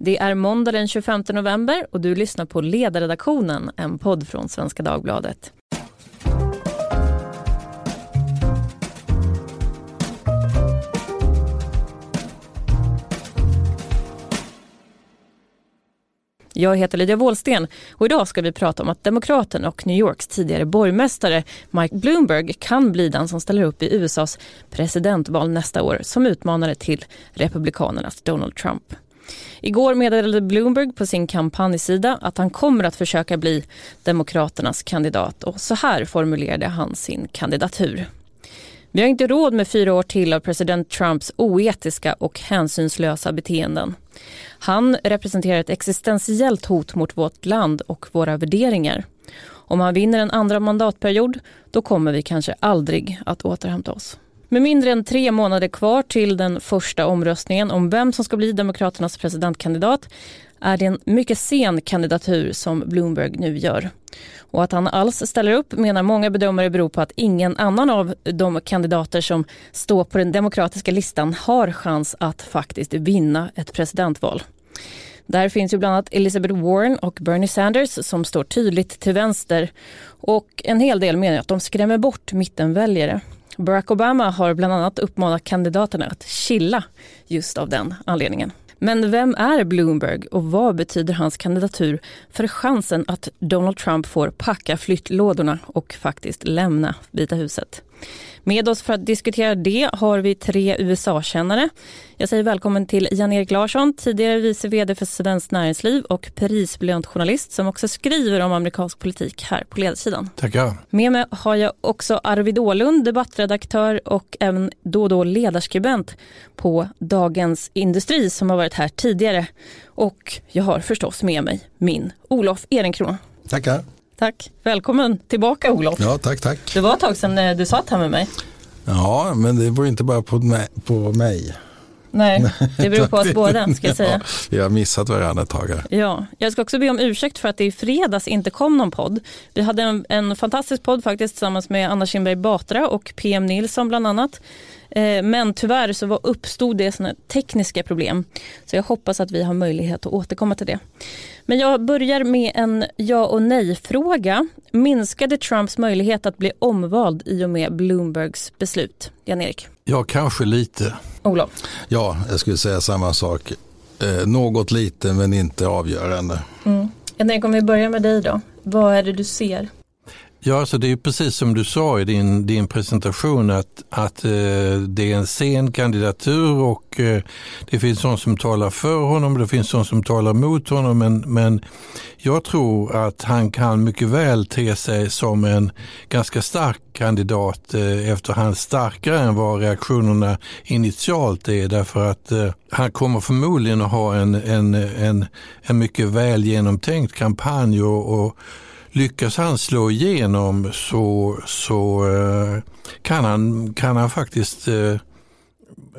Det är måndag den 25 november och du lyssnar på Ledarredaktionen, en podd från Svenska Dagbladet. Jag heter Lydia Wåhlsten och idag ska vi prata om att demokraten och New Yorks tidigare borgmästare Mike Bloomberg kan bli den som ställer upp i USAs presidentval nästa år som utmanare till republikanernas Donald Trump. Igår meddelade Bloomberg på sin kampanjsida att han kommer att försöka bli Demokraternas kandidat och så här formulerade han sin kandidatur. Vi har inte råd med fyra år till av president Trumps oetiska och hänsynslösa beteenden. Han representerar ett existentiellt hot mot vårt land och våra värderingar. Om han vinner en andra mandatperiod, då kommer vi kanske aldrig att återhämta oss. Med mindre än tre månader kvar till den första omröstningen om vem som ska bli Demokraternas presidentkandidat är det en mycket sen kandidatur som Bloomberg nu gör. Och att han alls ställer upp menar många bedömare beror på att ingen annan av de kandidater som står på den demokratiska listan har chans att faktiskt vinna ett presidentval. Där finns ju bland annat Elizabeth Warren och Bernie Sanders som står tydligt till vänster och en hel del menar att de skrämmer bort mittenväljare. Barack Obama har bland annat uppmanat kandidaterna att chilla just av den anledningen. Men vem är Bloomberg och vad betyder hans kandidatur för chansen att Donald Trump får packa flyttlådorna och faktiskt lämna Vita huset? Med oss för att diskutera det har vi tre USA-kännare. Jag säger välkommen till Jan-Erik Larsson, tidigare vice vd för Svenskt Näringsliv och prisbelönt journalist som också skriver om amerikansk politik här på ledarsidan. Tackar. Med mig har jag också Arvid Ålund, debattredaktör och även då och då ledarskribent på Dagens Industri som har varit här tidigare. Och jag har förstås med mig min Olof Ehrenkrona. Tackar. Tack. Välkommen tillbaka Olof. Ja, tack, tack. Det var ett tag sedan eh, du satt här med mig. Ja, men det beror inte bara på mig. På mig. Nej, det beror på oss båda ska jag säga. Ja, vi har missat varandra ett tag. Ja, jag ska också be om ursäkt för att det i fredags inte kom någon podd. Vi hade en, en fantastisk podd faktiskt tillsammans med Anna Kinberg Batra och PM Nilsson bland annat. Eh, men tyvärr så var, uppstod det såna tekniska problem. Så jag hoppas att vi har möjlighet att återkomma till det. Men jag börjar med en ja och nej-fråga. Minskade Trumps möjlighet att bli omvald i och med Bloombergs beslut? Jan-Erik? Ja, kanske lite. Olof? Ja, jag skulle säga samma sak. Eh, något lite men inte avgörande. Mm. Jan-Erik, om vi börjar med dig då. Vad är det du ser? Ja, alltså det är precis som du sa i din, din presentation att, att eh, det är en sen kandidatur och eh, det finns sådana som talar för honom och det finns sådana som talar mot honom. Men, men jag tror att han kan mycket väl te sig som en ganska stark kandidat eh, efterhand starkare än vad reaktionerna initialt är därför att eh, han kommer förmodligen att ha en, en, en, en mycket väl genomtänkt kampanj och, och lyckas han slå igenom så, så eh, kan, han, kan han faktiskt eh,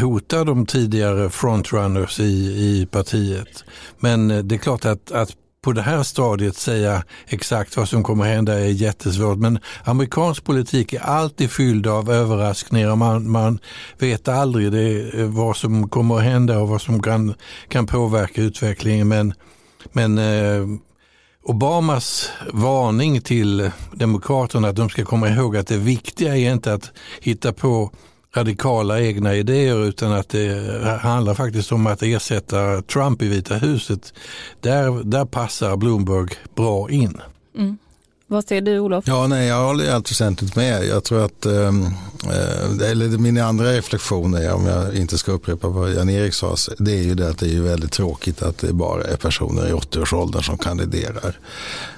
hota de tidigare frontrunners i, i partiet. Men eh, det är klart att, att på det här stadiet säga exakt vad som kommer hända är jättesvårt. Men amerikansk politik är alltid fylld av överraskningar. Man, man vet aldrig det, vad som kommer att hända och vad som kan, kan påverka utvecklingen. Men, men Obamas varning till demokraterna att de ska komma ihåg att det viktiga är inte att hitta på radikala egna idéer utan att det handlar faktiskt om att ersätta Trump i Vita huset. Där, där passar Bloomberg bra in. Mm. Vad säger du Olof? Ja, nej, jag håller i allt väsentligt med. Jag tror att, ehm, eh, eller min andra reflektion är, om jag inte ska upprepa vad Jan-Erik sa, det är ju det att det är väldigt tråkigt att det bara är personer i 80-årsåldern som kandiderar.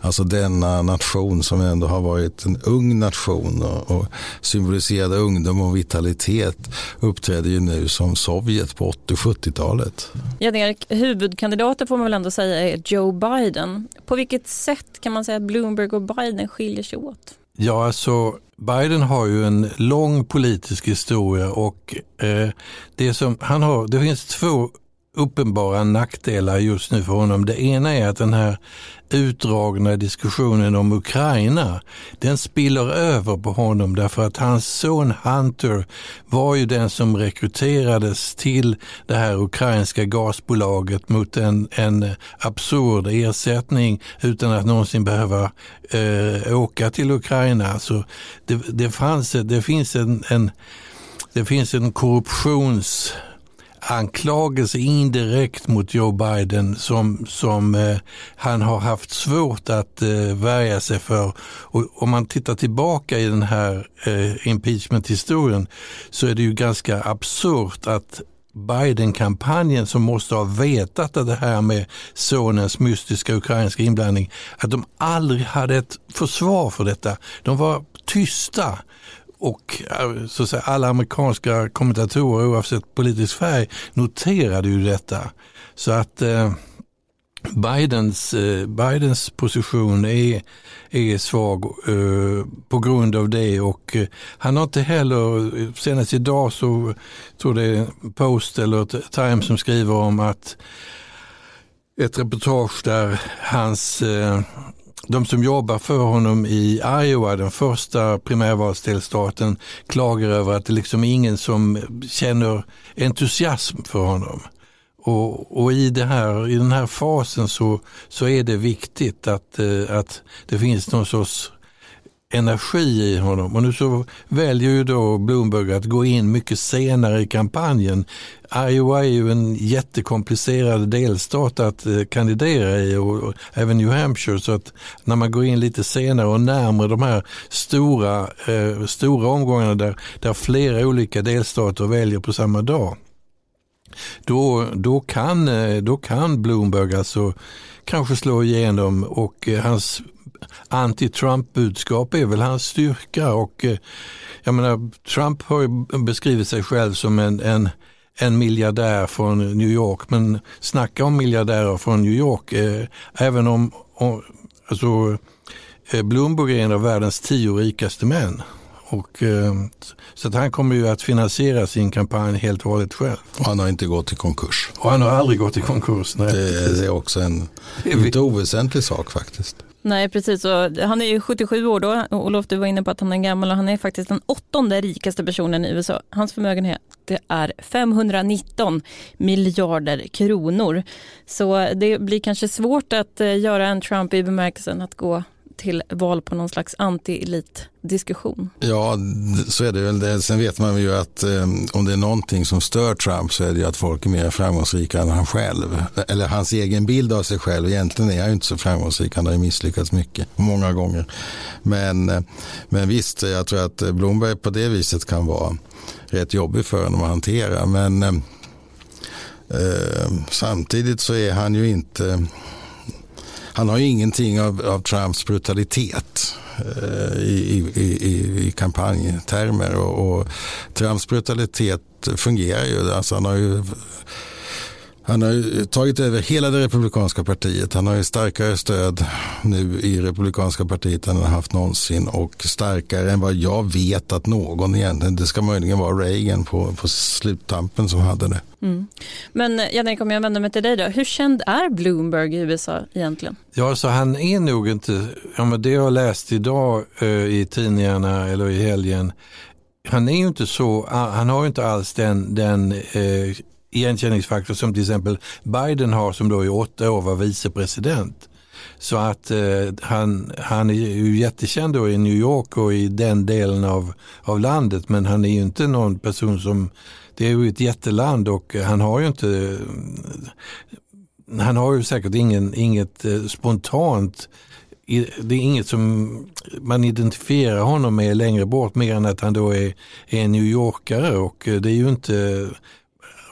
Alltså denna nation som ändå har varit en ung nation och, och symboliserade ungdom och vitalitet uppträder ju nu som Sovjet på 80 70-talet. Jan-Erik, huvudkandidater får man väl ändå säga är Joe Biden. På vilket sätt kan man säga att Bloomberg och Biden skiljer sig åt? Ja, alltså Biden har ju en lång politisk historia och eh, det, som han har, det finns två uppenbara nackdelar just nu för honom. Det ena är att den här utdragna diskussionen om Ukraina, den spiller över på honom därför att hans son Hunter var ju den som rekryterades till det här ukrainska gasbolaget mot en, en absurd ersättning utan att någonsin behöva eh, åka till Ukraina. Så det, det, fanns, det finns en, en det finns en korruptions anklagelse indirekt mot Joe Biden som, som eh, han har haft svårt att eh, värja sig för. Och om man tittar tillbaka i den här eh, impeachment-historien så är det ju ganska absurt att Biden-kampanjen som måste ha vetat att det här med sonens mystiska ukrainska inblandning, att de aldrig hade ett försvar för detta. De var tysta och eh, så att säga, alla amerikanska kommentatorer oavsett politisk färg noterade ju detta. Så att eh, Bidens, eh, Bidens position är, är svag eh, på grund av det och eh, han har inte heller, eh, senast idag så tror det är Post eller Times som skriver om att ett reportage där hans eh, de som jobbar för honom i Iowa, den första primärvalsdelstaten, klagar över att det liksom är ingen som känner entusiasm för honom. Och, och, i, det här, i den här fasen så, så är det viktigt att, eh, att det finns någon sorts energi i honom. Och nu så väljer ju då Bloomberg att gå in mycket senare i kampanjen. Iowa är ju en jättekomplicerad delstat att eh, kandidera i och, även New Hampshire. Så att när man går in lite senare och närmare de här stora, eh, stora omgångarna där, där flera olika delstater väljer på samma dag. Då, då, kan, eh, då kan Bloomberg alltså kanske slå igenom och eh, hans anti-Trump-budskap är väl hans styrka och eh, jag menar, Trump har ju beskrivit sig själv som en, en, en miljardär från New York, men snacka om miljardärer från New York, eh, även om, om alltså, eh, Bloomberg är en av världens tio rikaste män. Och, eh, så att han kommer ju att finansiera sin kampanj helt och hållet själv. Och han har inte gått i konkurs. Och han har aldrig gått i konkurs. Nej. Det, det är också en inte oväsentlig sak faktiskt. Nej, precis. Och han är ju 77 år då. Olof, du var inne på att han är gammal och han är faktiskt den åttonde rikaste personen i USA. Hans förmögenhet det är 519 miljarder kronor. Så det blir kanske svårt att eh, göra en Trump i bemärkelsen att gå till val på någon slags anti-elit-diskussion. Ja, så är det väl. Sen vet man ju att eh, om det är någonting som stör Trump så är det ju att folk är mer framgångsrika än han själv. Eller hans egen bild av sig själv. Egentligen är han ju inte så framgångsrik. Han har ju misslyckats mycket, många gånger. Men, eh, men visst, jag tror att Blomberg på det viset kan vara rätt jobbig för honom att hantera. Men eh, eh samtidigt så är han ju inte han har ju ingenting av, av Trumps brutalitet eh, i, i, i, i kampanjtermer. Och, och, Trumps brutalitet fungerar ju. Alltså han har ju han har tagit över hela det republikanska partiet. Han har ju starkare stöd nu i republikanska partiet än han har haft någonsin och starkare än vad jag vet att någon egentligen, det ska möjligen vara Reagan på, på sluttampen som hade det. Mm. Men Jannik, om jag vänder mig till dig då, hur känd är Bloomberg i USA egentligen? Ja, så han är nog inte, ja, men det jag har läst idag eh, i tidningarna eller i helgen, han är ju inte så, han har ju inte alls den, den eh, igenkänningsfaktor som till exempel Biden har som då i åtta år var vicepresident. Så att eh, han, han är ju jättekänd då i New York och i den delen av, av landet men han är ju inte någon person som, det är ju ett jätteland och han har ju inte, mm, han har ju säkert ingen, inget eh, spontant det är inget som man identifierar honom med längre bort mer än att han då är, är en New Yorkare och eh, det är ju inte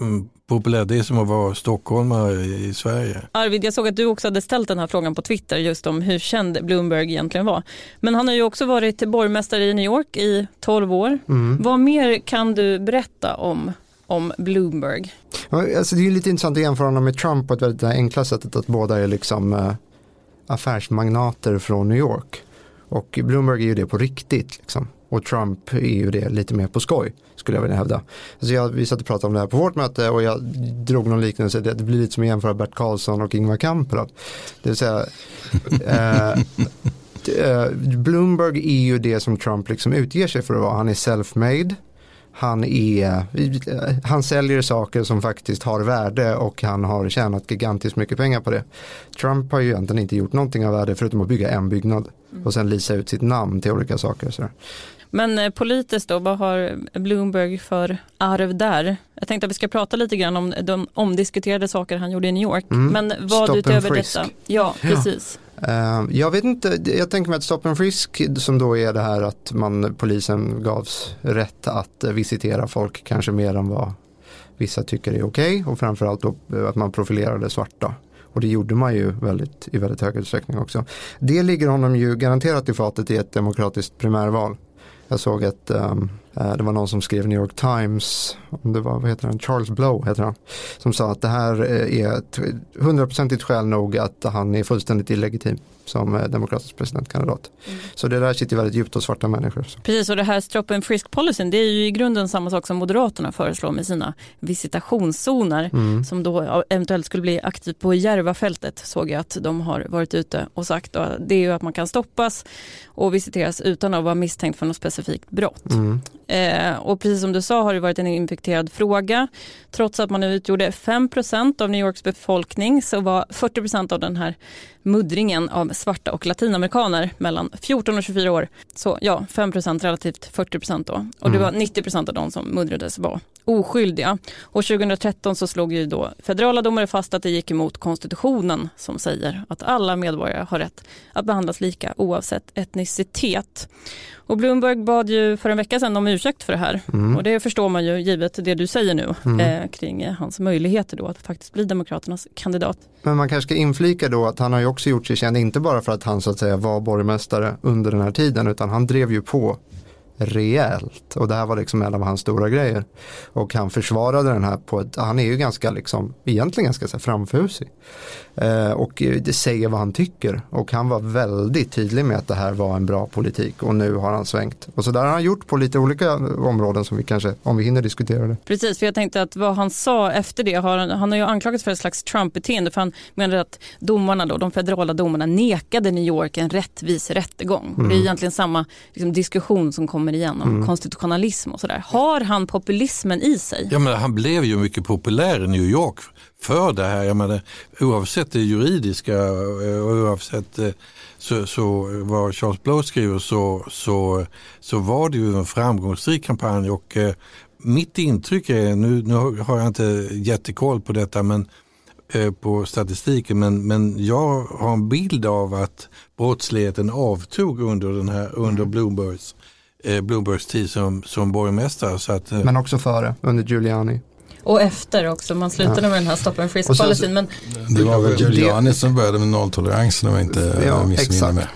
Mm, populärt. Det är som att vara stockholmare i Sverige. Arvid, jag såg att du också hade ställt den här frågan på Twitter just om hur känd Bloomberg egentligen var. Men han har ju också varit borgmästare i New York i 12 år. Mm. Vad mer kan du berätta om om Bloomberg? Alltså det är lite intressant att jämföra honom med Trump på ett väldigt enkla sättet att båda är liksom äh, affärsmagnater från New York. Och Bloomberg är ju det på riktigt. Liksom. Och Trump är ju det lite mer på skoj skulle jag vilja hävda. Så jag, vi satt och pratade om det här på vårt möte och jag drog någon liknelse. Det, blir lite som att jämföra Bert Karlsson och Ingvar Kamprad. Det vill säga eh, eh, Bloomberg är ju det som Trump liksom utger sig för att vara. Han är self-made. Han, är, han säljer saker som faktiskt har värde och han har tjänat gigantiskt mycket pengar på det. Trump har ju egentligen inte gjort någonting av värde förutom att bygga en byggnad och sen lisa ut sitt namn till olika saker. Sådär. Men eh, politiskt då, vad har Bloomberg för arv där? Jag tänkte att vi ska prata lite grann om de omdiskuterade saker han gjorde i New York. Mm. Men vad Stop utöver detta? Ja, precis. Uh, jag vet inte, jag tänker mig att Stop and Frisk som då är det här att man, polisen gavs rätt att visitera folk kanske mer än vad vissa tycker är okej okay, och framförallt då att man profilerade svarta. Och det gjorde man ju väldigt, i väldigt hög utsträckning också. Det ligger honom ju garanterat i fatet i ett demokratiskt primärval. Jag såg att um, ehm, det var någon som skrev New York Times, om det var, vad heter han, Charles Blow heter han, som sa att det här eh, är ett hundraprocentigt skäl nog att han är fullständigt illegitim som eh, demokratisk presidentkandidat. Mm. Så det där sitter väldigt djupt hos svarta människor. Precis, och det här stop and frisk policyn det är ju i grunden samma sak som Moderaterna föreslår med sina visitationszoner mm. som då eventuellt skulle bli aktivt på Järvafältet såg jag att de har varit ute och sagt. Och det är ju att man kan stoppas och visiteras utan att vara misstänkt för något specifikt brott. Mm. Eh, och precis som du sa har det varit en infekterad fråga. Trots att man utgjorde 5% av New Yorks befolkning så var 40% av den här muddringen av svarta och latinamerikaner mellan 14 och 24 år. Så ja, 5% relativt 40 då. Och det mm. var 90% av de som muddrades var oskyldiga. Och 2013 så slog ju då federala domare fast att det gick emot konstitutionen som säger att alla medborgare har rätt att behandlas lika oavsett etnicitet. Och Bloomberg bad ju för en vecka sedan om ursäkt för det här mm. och det förstår man ju givet det du säger nu mm. eh, kring hans möjligheter då att faktiskt bli Demokraternas kandidat. Men man kanske ska inflika då att han har ju också gjort sig känd, inte bara för att han så att säga var borgmästare under den här tiden utan han drev ju på rejält. Och det här var liksom en av hans stora grejer. Och han försvarade den här på ett, han är ju ganska liksom, egentligen ganska så framfusig. Eh, och det säger vad han tycker. Och han var väldigt tydlig med att det här var en bra politik och nu har han svängt. Och så där har han gjort på lite olika områden som vi kanske, om vi hinner diskutera det. Precis, för jag tänkte att vad han sa efter det, har, han har ju anklagats för ett slags Trump-beteende för han menade att domarna då, de federala domarna nekade New York en rättvis rättegång. Mm. Det är egentligen samma liksom, diskussion som kommer igen om mm. konstitutionalism och sådär. Har han populismen i sig? Ja men han blev ju mycket populär i New York för det här. Jag menar, oavsett det juridiska eh, och oavsett eh, så, så vad Charles Blow skriver så, så, så var det ju en framgångsrik kampanj och eh, mitt intryck är, nu, nu har jag inte jättekoll på detta men på statistiken men, men jag har en bild av att brottsligheten avtog under, den här, under mm. Bloombergs, eh, Bloombergs tid som, som borgmästare. Så att, men också före, under Giuliani. Och efter också, man slutade ja. med den här stop and frisk policyn. Men... Det var väl Giuliani som började med nolltolerans om jag inte ja, missminner mig.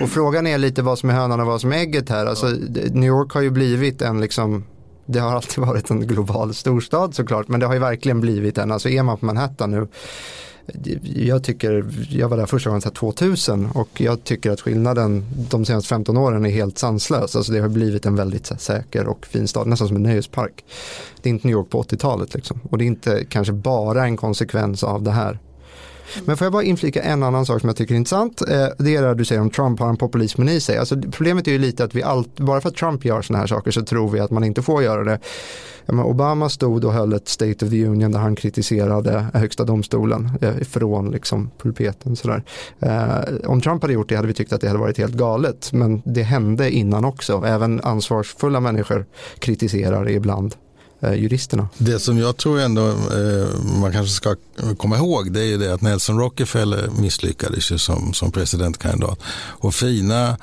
Och frågan är lite vad som är hönan och vad som är ägget här. Alltså, New York har ju blivit en liksom det har alltid varit en global storstad såklart men det har ju verkligen blivit en, alltså är man på Manhattan nu jag tycker, jag var där första gången 2000 och jag tycker att skillnaden de senaste 15 åren är helt sanslös. Alltså det har blivit en väldigt säker och fin stad, nästan som en nöjespark. Det är inte New York på 80-talet liksom. och det är inte kanske bara en konsekvens av det här. Men får jag bara inflika en annan sak som jag tycker är intressant. Eh, det är det du säger om Trump har en populismen i sig. Alltså, problemet är ju lite att vi allt, bara för att Trump gör sådana här saker så tror vi att man inte får göra det. Obama stod och höll ett State of the Union där han kritiserade högsta domstolen eh, från liksom pulpeten. Sådär. Eh, om Trump hade gjort det hade vi tyckt att det hade varit helt galet men det hände innan också. Även ansvarsfulla människor kritiserar ibland juristerna. Det som jag tror ändå eh, man kanske ska komma ihåg det är ju det att Nelson Rockefeller misslyckades ju som, som presidentkandidat. Och fina,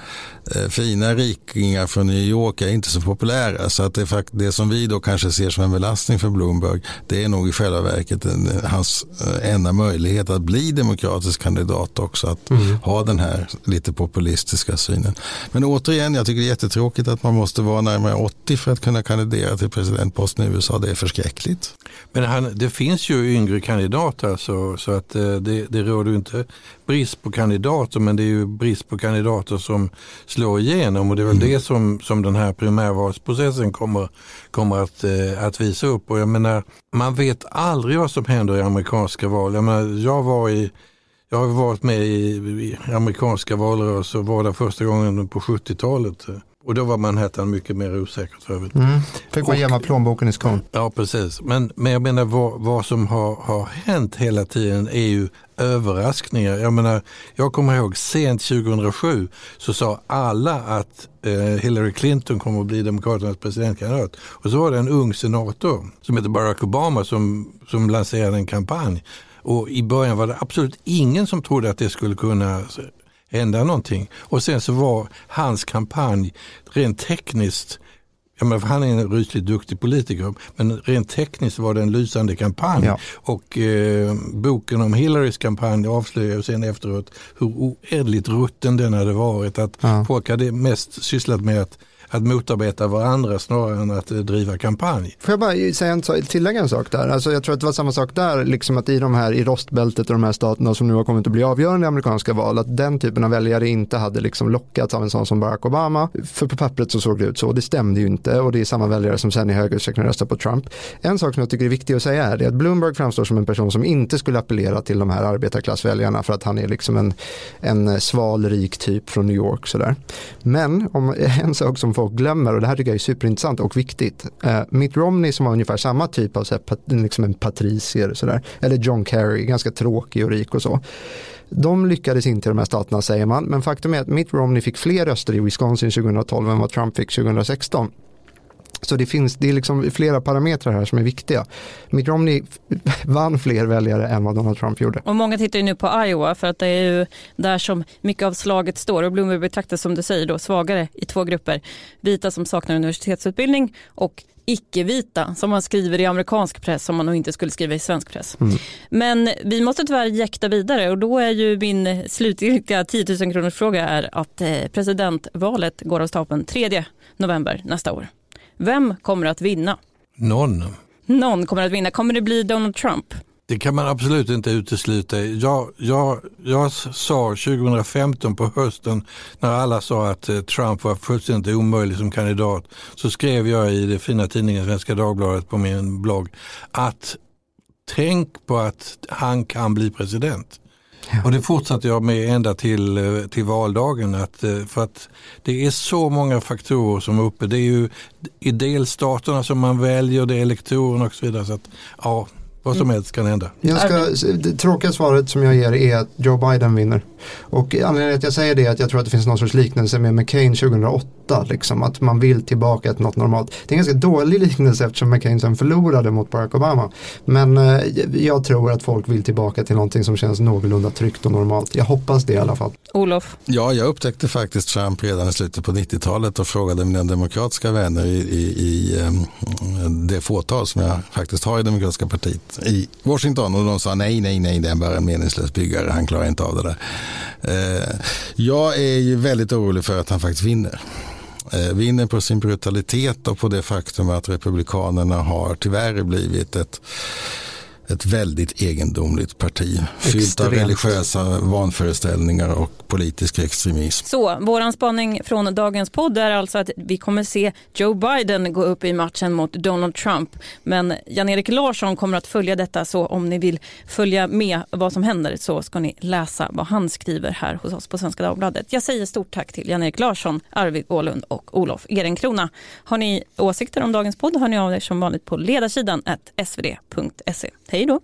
eh, fina rikingar från New York är inte så populära. Så att det, det som vi då kanske ser som en belastning för Bloomberg det är nog i själva verket en, hans eh, enda möjlighet att bli demokratisk kandidat också. Att mm. ha den här lite populistiska synen. Men återigen, jag tycker det är jättetråkigt att man måste vara närmare 80 för att kunna kandidera till presidentposten i USA. Det är förskräckligt. Men han, det finns ju yngre kandidater så, så att eh, det, det råder inte brist på kandidater men det är ju brist på kandidater som slår igenom och det är väl mm. det som, som den här primärvalsprocessen kommer, kommer att, eh, att visa upp. Och jag menar, man vet aldrig vad som händer i amerikanska val. Jag, menar, jag var i jag har varit med i, i amerikanska valrörelser och var där första gången på 70-talet. Och då var Manhattan mycket mer osäkert för övrigt. Mm. Fick man gömma plånboken i skon. Ja precis. Men, men jag menar vad, vad som har, har hänt hela tiden är ju överraskningar. Jag menar, jag kommer ihåg sent 2007 så sa alla att eh, Hillary Clinton kommer att bli Demokraternas presidentkandidat. Och så var det en ung senator som heter Barack Obama som, som lanserade en kampanj. Och i början var det absolut ingen som trodde att det skulle kunna hända någonting. Och sen så var hans kampanj rent tekniskt Ja, men han är en rysligt duktig politiker, men rent tekniskt var det en lysande kampanj. Ja. Och eh, boken om Hillarys kampanj avslöjar sen efteråt hur oändligt rutten den hade varit. Att ja. folk hade mest sysslat med att att motarbeta varandra snarare än att eh, driva kampanj. Får jag bara säga en, tillägga en sak där? Alltså jag tror att det var samma sak där, liksom att i de här i rostbältet och de här staterna som nu har kommit att bli avgörande i amerikanska val, att den typen av väljare inte hade liksom lockats av en sån som Barack Obama. För på pappret så såg det ut så, det stämde ju inte och det är samma väljare som sen i högre utsträckning röstar på Trump. En sak som jag tycker är viktig att säga är att Bloomberg framstår som en person som inte skulle appellera till de här arbetarklassväljarna för att han är liksom en, en sval, rik typ från New York sådär. Men om en sak som folk glömmer och det här tycker jag är superintressant och viktigt. Eh, Mitt Romney som var ungefär samma typ av så här, pat, liksom en patricier sådär, eller John Kerry, ganska tråkig och rik och så. De lyckades inte i de här staterna säger man, men faktum är att Mitt Romney fick fler röster i Wisconsin 2012 än vad Trump fick 2016. Så det finns det är liksom flera parametrar här som är viktiga. Mitt Romney vann fler väljare än vad Donald Trump gjorde. Och många tittar ju nu på Iowa för att det är ju där som mycket av slaget står och Bloomberg betraktas som du säger då svagare i två grupper. Vita som saknar universitetsutbildning och icke-vita som man skriver i amerikansk press som man nog inte skulle skriva i svensk press. Mm. Men vi måste tyvärr jäkta vidare och då är ju min slutgiltiga 10 000 kronors fråga är att eh, presidentvalet går av stapeln 3 november nästa år. Vem kommer att vinna? Någon. Någon kommer att vinna. Kommer det bli Donald Trump? Det kan man absolut inte utesluta. Jag, jag, jag sa 2015 på hösten när alla sa att eh, Trump var fullständigt omöjlig som kandidat så skrev jag i det fina tidningen Svenska Dagbladet på min blogg att tänk på att han kan bli president. Ja. Och det fortsatte jag med ända till, eh, till valdagen. Att, eh, för att det är så många faktorer som är uppe. Det är ju i delstaterna som man väljer, det är elektorerna och så vidare. Så att, ja, vad som helst kan hända. Jag ska, det tråkiga svaret som jag ger är att Joe Biden vinner. Och anledningen till att jag säger det är att jag tror att det finns någon sorts liknelse med McCain 2008. Liksom, att man vill tillbaka till något normalt. Det är en ganska dålig liknelse eftersom McCain sen förlorade mot Barack Obama. Men eh, jag tror att folk vill tillbaka till någonting som känns någorlunda tryggt och normalt. Jag hoppas det i alla fall. Olof? Ja, jag upptäckte faktiskt Trump redan i slutet på 90-talet och frågade mina demokratiska vänner i, i, i um, det fåtal som jag faktiskt har i demokratiska partiet i Washington. Och de sa nej, nej, nej, det är bara en meningslös byggare, han klarar inte av det där. Eh, jag är ju väldigt orolig för att han faktiskt vinner. Eh, vinner på sin brutalitet och på det faktum att republikanerna har tyvärr blivit ett ett väldigt egendomligt parti. Fyllt av religiösa vanföreställningar och politisk extremism. Så våran spaning från dagens podd är alltså att vi kommer se Joe Biden gå upp i matchen mot Donald Trump. Men Jan-Erik Larsson kommer att följa detta så om ni vill följa med vad som händer så ska ni läsa vad han skriver här hos oss på Svenska Dagbladet. Jag säger stort tack till Jan-Erik Larsson, Arvid Ålund och Olof Ehrenkrona. Har ni åsikter om dagens podd hör ni av er som vanligt på ledarsidan svd.se. Hej då!